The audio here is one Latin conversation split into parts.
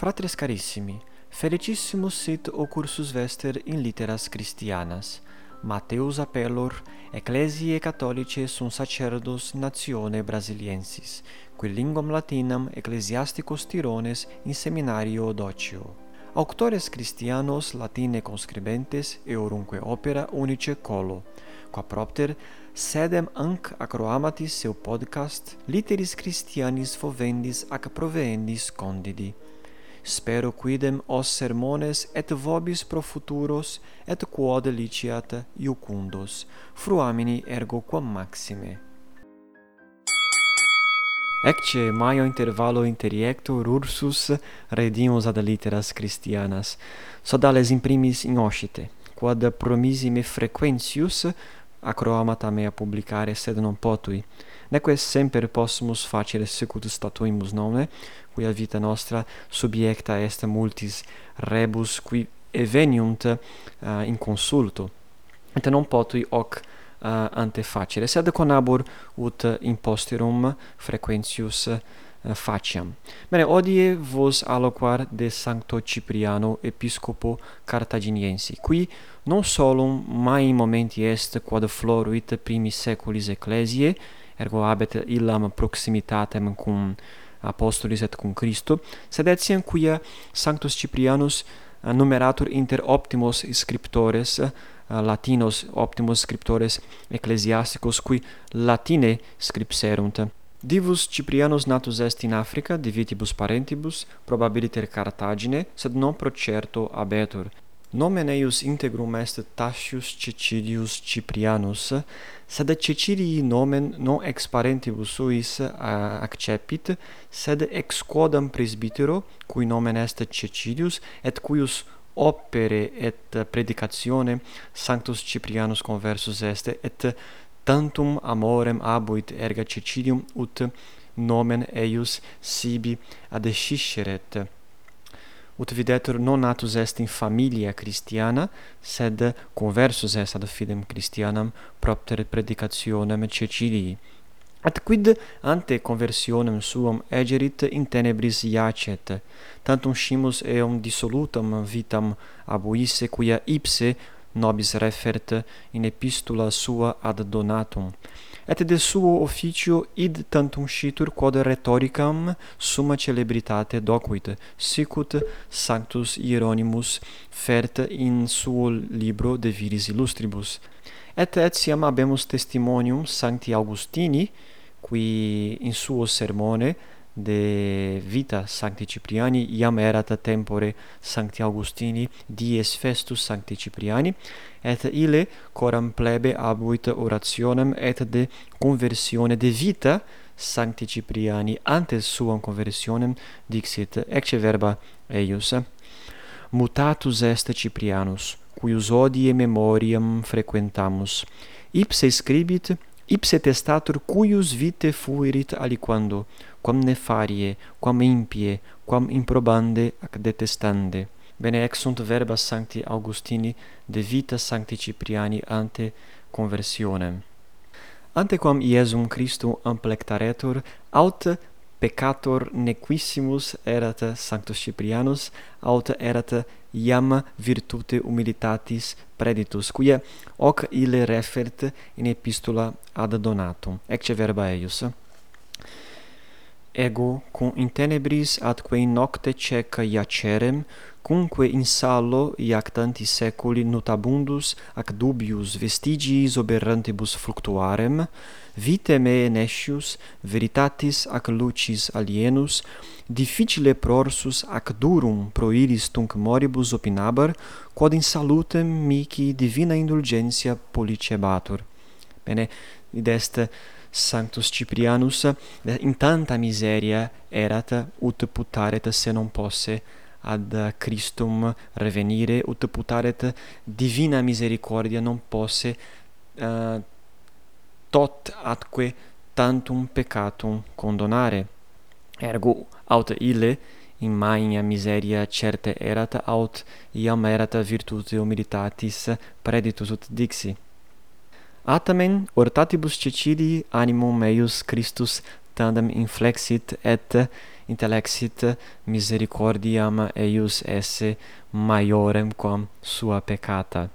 Fratres carissimi, felicissimus sit o cursus vester in litteras Christianas. Mateus appellor Ecclesiae Catholicae sunt sacerdos natione brasiliensis, qui linguam latinam ecclesiasticos tirones in seminario docio. Auctores Christianos latine conscribentes eorunque opera unice colo, qua propter sedem anc acroamatis seu podcast Literis Christianis fovendis ac proveendis condidi spero quidem os sermones et vobis pro futuros et quod liciat iucundos. Fruamini ergo quam maxime. Ecce maio intervallo interiecto rursus redimus ad litteras Christianas sodales in primis in oscite quod promissime frequentius acroamata mea publicare, sed non potui. Neque semper possumus facere secut statuimus nomne, quia vita nostra subiecta est multis rebus qui eveniunt uh, in consulto. Et non potui hoc uh, ante facere, sed conabur ut imposterum frequentius Eh, faciam. Bene, odie vos alloquar de Sancto Cipriano, episcopo Cartaginiensi, qui non solum mai momenti est quod floruit primi seculis ecclesiae, ergo habet illam proximitatem cum apostolis et cum Christo, sed etiam quia Sanctus Ciprianus eh, numeratur inter optimos scriptores eh, latinos optimos scriptores ecclesiasticos qui latine scripserunt Divus Ciprianus natus est in Africa divitibus parentibus probabiliter Carthagine sed non pro certo abetur. Nomen eius integrum est Tassius Cecilius Ciprianus sed Cecilii nomen non ex parentibus suis eh, accepit sed ex quodam presbytero cui nomen est Cecilius, et cuius opere et predicatione sanctus Ciprianus conversus est et tantum amorem abuit erga Cecilium ut nomen eius sibi adescisseret ut videtur non natus est in familia Christiana sed conversus est ad fidem Christianam propter predicationem Cecilii. At quid ante conversionem suam egerit in tenebris iacet, tantum scimus eum dissolutam vitam abuisse quia ipse nobis refert in epistula sua ad Donatum. Et de suo officio id tantum scitur quod rhetoricam summa celebritate docuit sicut sanctus Hieronymus fert in suo libro de viris illustribus. Et etiam habemus testimonium sancti Augustini qui in suo sermone de vita Sancti Cipriani iam erat tempore Sancti Augustini dies festus Sancti Cipriani et ile coram plebe abuit orationem et de conversione de vita Sancti Cipriani antes suam conversionem dixit ecce verba eius. Mutatus est Ciprianus cuius odie memoriam frequentamus. Ipse scribit ipse testatur cuius vite fuerit aliquando, quam nefarie, quam impie, quam improbande ac detestande. Bene ex sunt verba sancti Augustini de vita sancti Cipriani ante conversionem. Antequam Iesum Christum amplectaretur, aut peccator nequissimus erat sanctus Ciprianus, aut erat iam virtute humilitatis preditus, quia hoc ille refert in epistula ad Donatum. Ecce verba eius. Ego cum in tenebris atque in nocte ceca iacerem, cumque in sallo iactanti seculi notabundus ac dubius vestigiis oberrantibus fluctuarem, vite me nescius veritatis ac lucis alienus difficile prorsus ac durum proiris tunc moribus opinabar quod in salutem mihi divina indulgentia policebatur. Bene id est sanctus ciprianus in tanta miseria erat ut putaret se non posse ad Christum revenire ut putaret divina misericordia non posse uh, tot atque tantum peccatum condonare ergo aut ille in magna miseria certe erat aut iam erat virtute humilitatis preditus ut dixi Atamen ortatibus Cecilii animum meus Christus tandem inflexit et intellexit misericordiam eius esse maiorem quam sua peccata.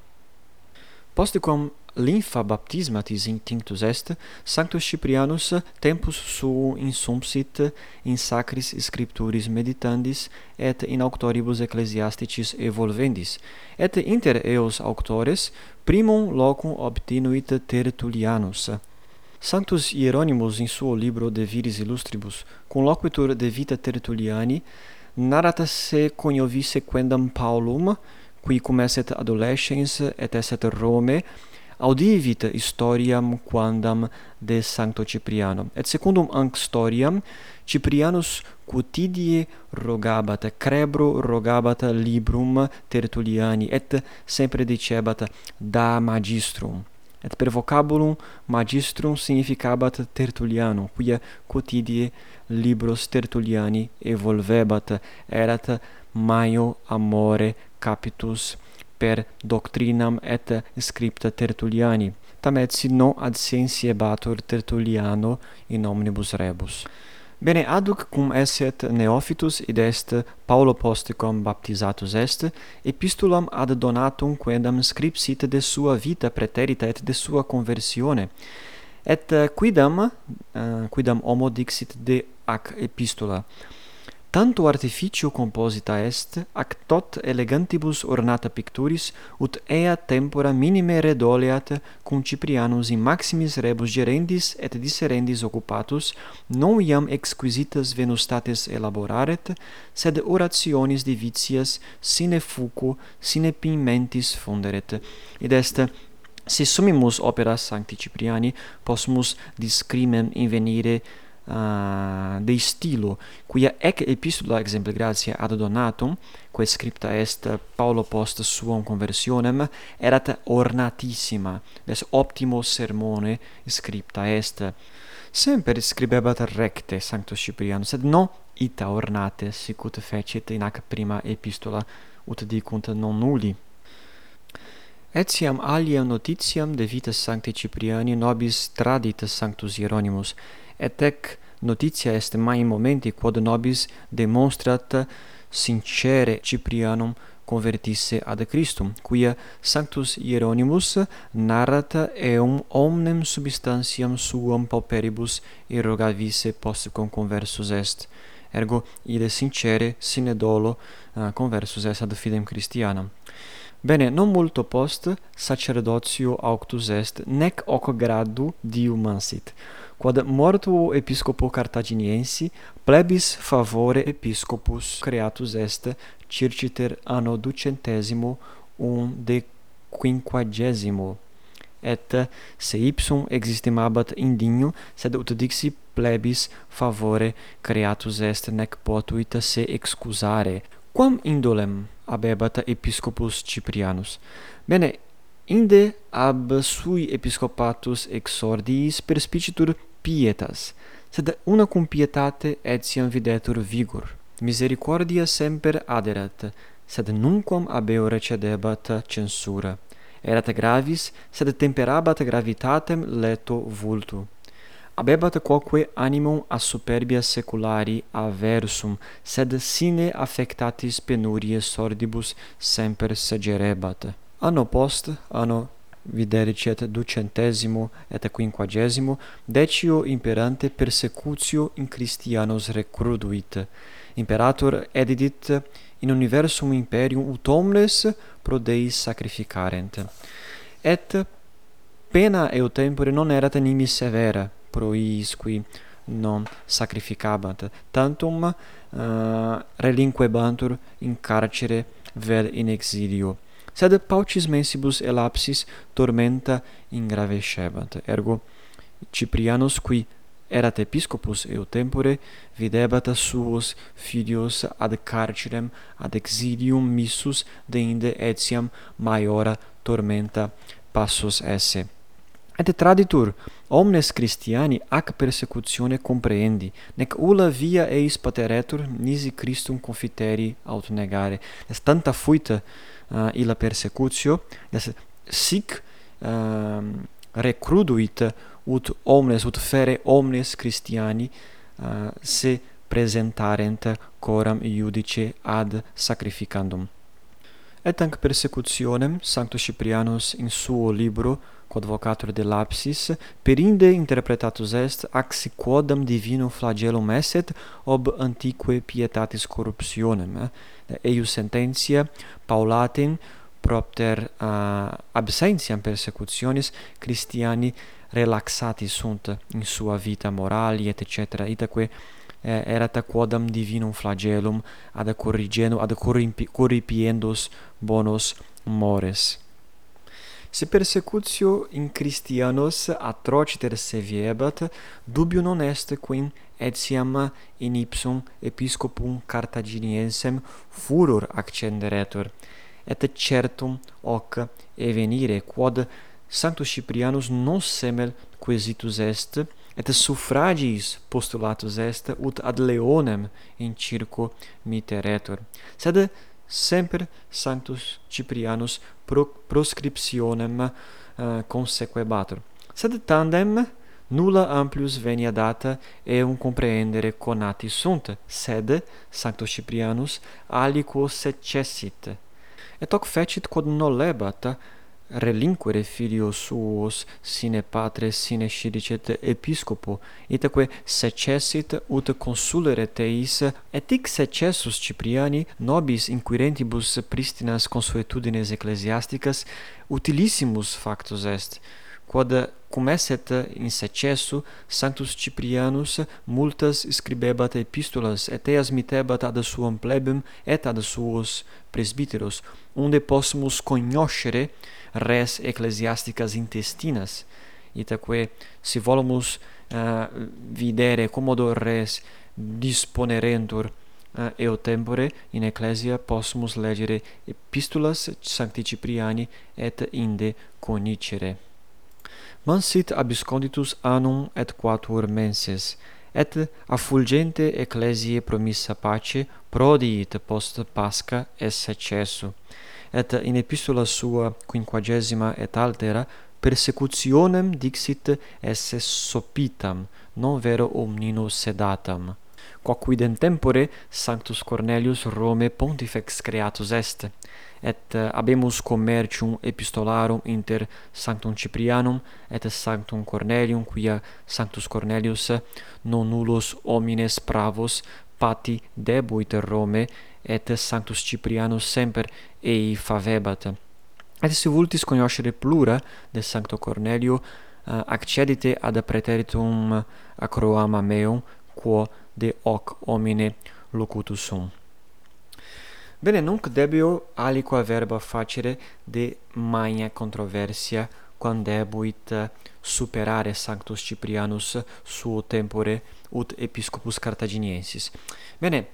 Posticum linfa baptismatis intinctus est, sanctus Cyprianus tempus suum insumpsit in sacris scripturis meditandis et in auctoribus ecclesiasticis evolvendis, et inter eos auctores primum locum obtinuit Tertullianus. Sanctus Hieronymus in suo libro De Viris Illustribus, conloquitur de vita Tertulliani, narrat se coniovisse quendam Paulum, qui cum esset adolescens et esset Rome, audivit historiam quandam de Sancto Cipriano. Et secundum anc storiam Ciprianus quotidie rogabat, crebro rogabat librum Tertulliani et sempre dicebat da magistrum. Et per vocabulum magistrum significabat Tertulliano, quia quotidie libros Tertulliani evolvebat, erat maio amore capitus per doctrinam et scripta Tertulliani tam et si non ad sensi Tertulliano in omnibus rebus. Bene aduc cum esset neophytus id est Paulo posticum baptizatus est epistulam ad donatum quendam scripsit de sua vita preterita et de sua conversione et quidam uh, quidam homo dixit de ac epistula tanto artificio composita est, ac tot elegantibus ornata picturis, ut ea tempora minime redoleat cum Ciprianus in maximis rebus gerendis et disserendis occupatus, non iam exquisitas venustates elaboraret, sed orationis divitias sine fuco, sine pimentis funderet. Id est si summimus operas sancti Cipriani, possumus discrimem invenire uh, de stilo, quia ec epistula, exemple, gratia ad Donatum, quae scripta est Paulo post suam conversionem, erat ornatissima, des optimo sermone scripta est. Semper scribebat recte Sanctus Cyprianus, sed non ita ornate, sicut fecit in ac prima epistola, ut dicunt non nulli Etiam alia notitiam de vitas Sancti Cipriani nobis traditas Sanctus Hieronymus, et ec notitia est mai in momenti quod nobis demonstrat sincere Ciprianum convertisse ad Christum, quia Sanctus Hieronymus narrat eum omnem substantiam suam pauperibus irrogavisse postquam conversus est. Ergo, ide sincere sine dolo uh, eh, conversus est ad fidem Christianam. Bene, non multo post sacerdotio auctus est, nec hoc gradu diumansit, quod mortuo episcopo cartaginiensi, plebis favore episcopus creatus est circiter anno ducentesimo un de quinquagesimo et se ipsum existimabat indigno, sed ut dixi plebis favore creatus est nec potuit se excusare quam indolem abebat episcopus Ciprianus? Bene inde ab sui episcopatus exordiis perspicitur pietas sed una cum pietate etiam videtur vigor. Misericordia semper aderat sed nunquam abeo recedebat censura. Erat gravis sed temperabat gravitatem leto vultu. Abebat quoque animum a superbia seculari aversum, sed sine affectatis penurie sordibus semper segerebat. Anno post, anno videricet ducentesimo et quinquagesimo, decio imperante persecutio in Christianos recruduit. Imperator edidit in universum imperium ut omnes pro Dei sacrificarent. Et pena eo tempore non erat animi severa, proisqui non sacrificabant tantum eh, uh, relinquebantur in carcere vel in exilio sed paucis mensibus elapsis tormenta ingravescebat. Ergo Ciprianus qui erat episcopus eo tempore videbat suos filios ad carcerem ad exilium missus deinde etiam maiora tormenta passus esse. Et traditur, omnes Christiani ac persecutione comprehendi, nec ulla via eis pateretur nisi Christum confiteri aut negare. Est tanta fuita uh, eh, illa persecutio, est sic uh, recruduit ut omnes, ut fere omnes Christiani uh, se presentarent coram iudice ad sacrificandum. Et anc persecutionem Sanctus Ciprianus in suo libro quod vocatur de lapsis, perinde interpretatus est axi quodam divinum flagellum esset ob antique pietatis corruptionem. Eius sententia Paulatin propter uh, absentiam persecutionis Christiani relaxati sunt in sua vita morali et cetera itaque eh, erat quodam divinum flagellum ad corrigendo ad corripiendos bonos mores Se persecutio in Christianos atrociter seviebat, dubio non est quin etiam in ipsum episcopum cartaginiensem furor accenderetur, et certum hoc evenire, quod Sanctus Ciprianus non semel quesitus est, et suffragis postulatus est ut ad leonem in circo miteretur. Sed semper sanctus Ciprianus pro proscriptionem uh, consequebatur. Sed tandem nulla amplius venia data eum comprehendere conati sunt sed sanctus Ciprianus aliquo secessit. Et hoc fecit quod nolebat relinquere filios suos sine patres sine scidicet episcopo itaque secessit ut consulere teis et hic secessus Cipriani nobis inquirentibus pristinas consuetudines ecclesiasticas utilissimus factus est quod cum esset in secessu sanctus Ciprianus multas scribebat epistolas et eas mitebat ad suam plebem et ad suos presbyteros unde possumus cognoscere res ecclesiasticas intestinas itaque si volumus uh, videre commodo res disponerentur uh, eo tempore in ecclesia possumus legere epistolas sancti Cipriani et inde conicere mansit abisconditus annum et quatuor menses, et a fulgente ecclesiae promissa pace prodiit post Pasca esse cessu, et in epistola sua quinquagesima et altera persecutionem dixit esse sopitam, non vero omnino sedatam. Quoquid in tempore Sanctus Cornelius Rome pontifex creatus est, et eh, habemus commercium epistolarum inter sanctum Ciprianum et sanctum Cornelium quia sanctus Cornelius non nullos homines pravos pati debuit Rome et sanctus Ciprianus semper ei favebat. Et si vultis cognoscere plura de sancto Cornelio eh, accedite ad preteritum acroama meum quo de hoc homine locutus sum. Bene, nunc debeo aliqua verba facere de magna controversia quandebuit eh, superare Sanctus Ciprianus suo tempore ut episcopus Cartaginiensis. Bene,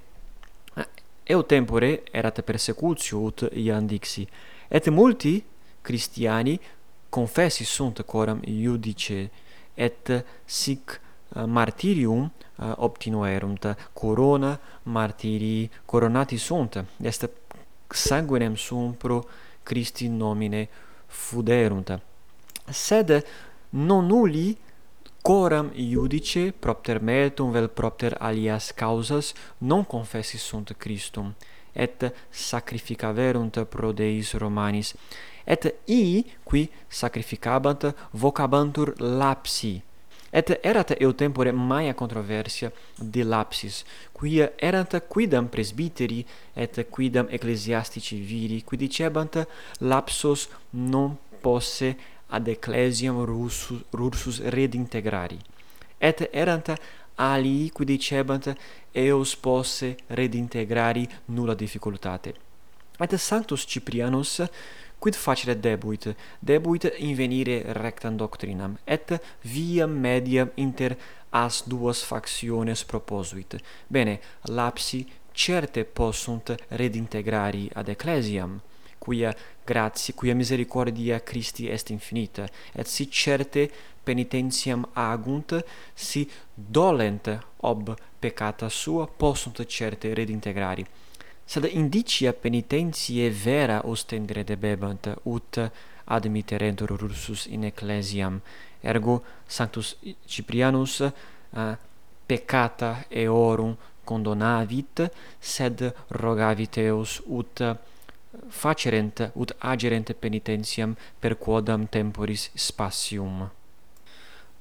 eh, eu tempore erat persecutio ut iam dixi, et multi Christiani confessi sunt coram iudice et sic Eh, martirium eh, obtinuerunt. Corona martirii coronati sunt. Est sanguinem sum pro Christi nomine fuderunt. Sed non nulli coram iudice propter metum vel propter alias causas non confessi sunt Christum et sacrificaverunt pro Deis Romanis. Et ii qui sacrificabant vocabantur lapsi et erat eu tempore maia controversia de lapsis quia erant quidam presbyteri et quidam ecclesiastici viri qui dicebant lapsos non posse ad ecclesiam rursus, rursus redintegrari et erant alii qui dicebant eos posse redintegrari nulla difficultate. Et sanctus Ciprianus quid facere debuit? Debuit invenire rectam doctrinam et via media inter as duas factiones proposuit. Bene lapsi certe possunt redintegrari ad ecclesiam quia gratia quia misericordia Christi est infinita et si certe penitentiam agunt si dolent ob peccata sua possunt certe redintegrari sed indicia penitentiae vera ostendere debebant, ut admitterentur Ursus in ecclesiam, ergo Sanctus Ciprianus uh, peccata eorum condonavit, sed rogavit eos ut facerent ut agerent penitentiam per quodam temporis spatium.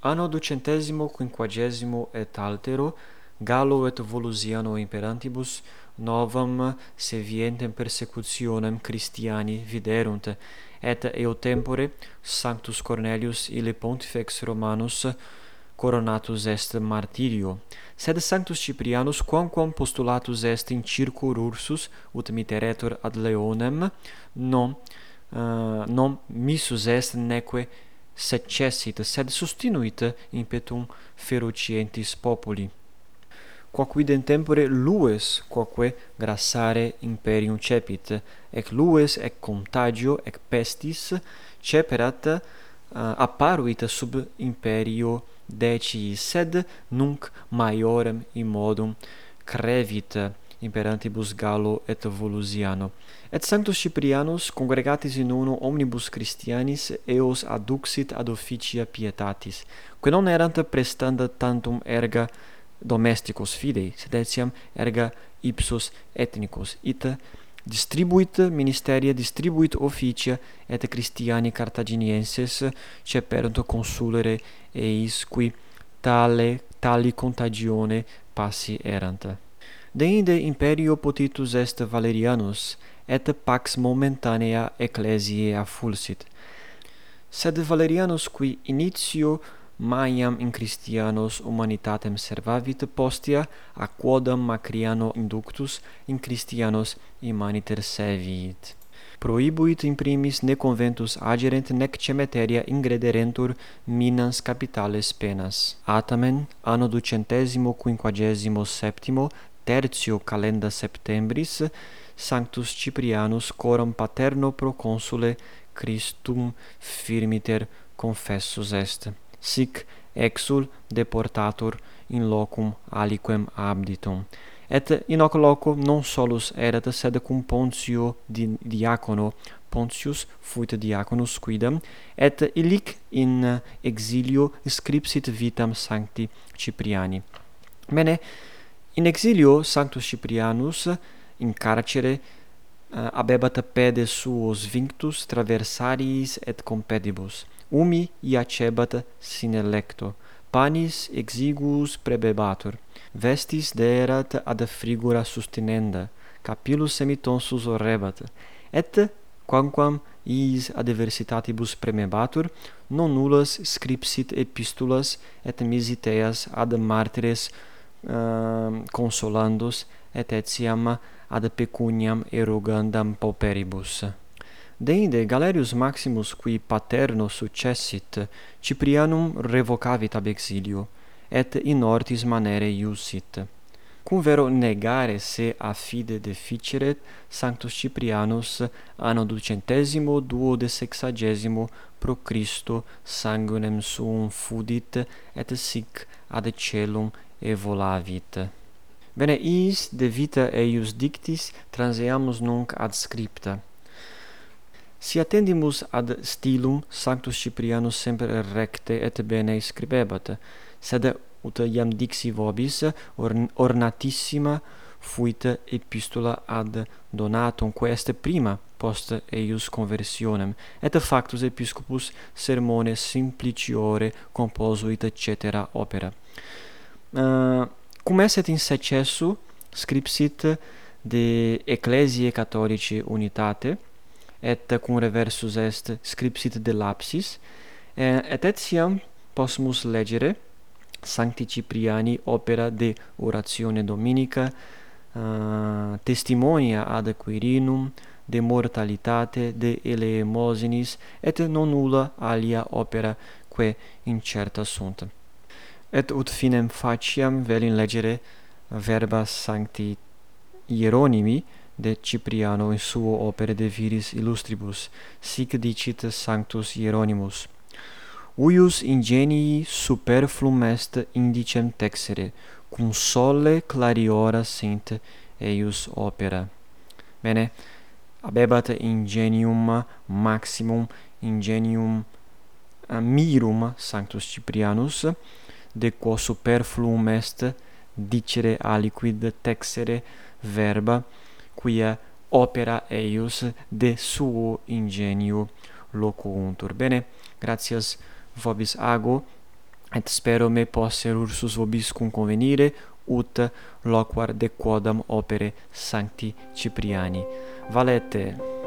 Anno ducentesimo quinquagesimo et altero Gallo et Volusiano imperantibus novam sevientem persecutionem Christiani viderunt, et eo tempore Sanctus Cornelius ille pontifex Romanus coronatus est martirio, sed Sanctus Ciprianus quamquam postulatus est in circur ursus ut miteretur ad leonem, non, uh, non missus est neque secessit, sed sustinuit impetum ferocientis populi quoquidem tempore lues quoque grassare imperium cepit ec lues ec contagio ec pestis ceperat uh, apparuit sub imperio decii sed nunc maiorem in modum crevit imperantibus Gallo et Volusiano. Et Sanctus ciprianus congregatis in uno omnibus Christianis eos adduxit ad officia pietatis, quae non erant prestanda tantum erga domesticos fidei, sed etiam erga ipsos ethnicos, ita distribuit ministeria, distribuit officia et Christiani Cartaginienses ceperunt consulere eis qui tale tali contagione passi erant. Deinde imperio potitus est Valerianus, et pax momentanea ecclesiae affulsit. Sed Valerianus qui initio maiam in Christianos humanitatem servavit postia, a quodam macriano inductus in Christianos imaniter servit. Prohibuit in primis ne conventus agerent nec cemeteria ingrederentur minans capitales penas. Atamen, anno ducentesimo quinquagesimo septimo, tertio calenda septembris, Sanctus Ciprianus coram paterno proconsule Christum firmiter confessus est sic exul deportatur in locum aliquem abditum. Et in hoc loco non solus erat sed cum Pontio diacono Pontius fuit diaconus quidam et illic in exilio scripsit vitam sancti Cipriani. Mene in exilio sanctus Ciprianus in carcere eh, abebat pede suos vinctus traversariis et compedibus umi iacebat sine lecto, panis exiguus prebebatur, vestis deerat ad frigura sustinenda, capillus semitonsus orrebat, et quamquam iis adversitatibus premebatur, non nullas scripsit epistulas et misiteas ad martires ehm, uh, consolandus et etiam ad pecuniam erogandam pauperibus. Deinde Galerius Maximus qui paterno successit, Ciprianum revocavit ab exilio, et in ortis manere iusit. Cum vero negare se a fide deficeret Sanctus Ciprianus anno ducentesimo duode sexagesimo pro Christo sanguinem suum fudit et sic ad celum evolavit. Bene, iis de vita eius dictis transeamus nunc ad scripta. Si attendimus ad stilum Sanctus Ciprianus semper recte et bene scribebat, sed ut iam dixi vobis orn ornatissima fuit epistula ad Donatum, quae est prima post eius conversionem, et factus episcopus sermone simpliciore composuit cetera opera. Uh, cum esset in secessu scripsit de Ecclesiae Catholici Unitate, et cum reversus est scripsit de lapsis et etiam possumus legere Sancti Cipriani opera de oratione dominica uh, testimonia ad Quirinum de mortalitate de eleemosinis et non nulla alia opera quae incerta sunt. Et ut finem faciam vel in legere verba sancti Hieronimi de Cipriano in suo opere de viris illustribus, sic dicit Sanctus Hieronymus. Uius ingenii superflum est indicem texere, cum sole clariora sint eius opera. Bene, abebat ingenium maximum ingenium mirum Sanctus Ciprianus, de quo superfluum est dicere aliquid texere verba quia opera eius de suo ingenio locuuntur. Bene, gratias vobis ago, et spero me posser ursus vobis cum convenire, ut loquar de quodam opere sancti Cipriani. Valete!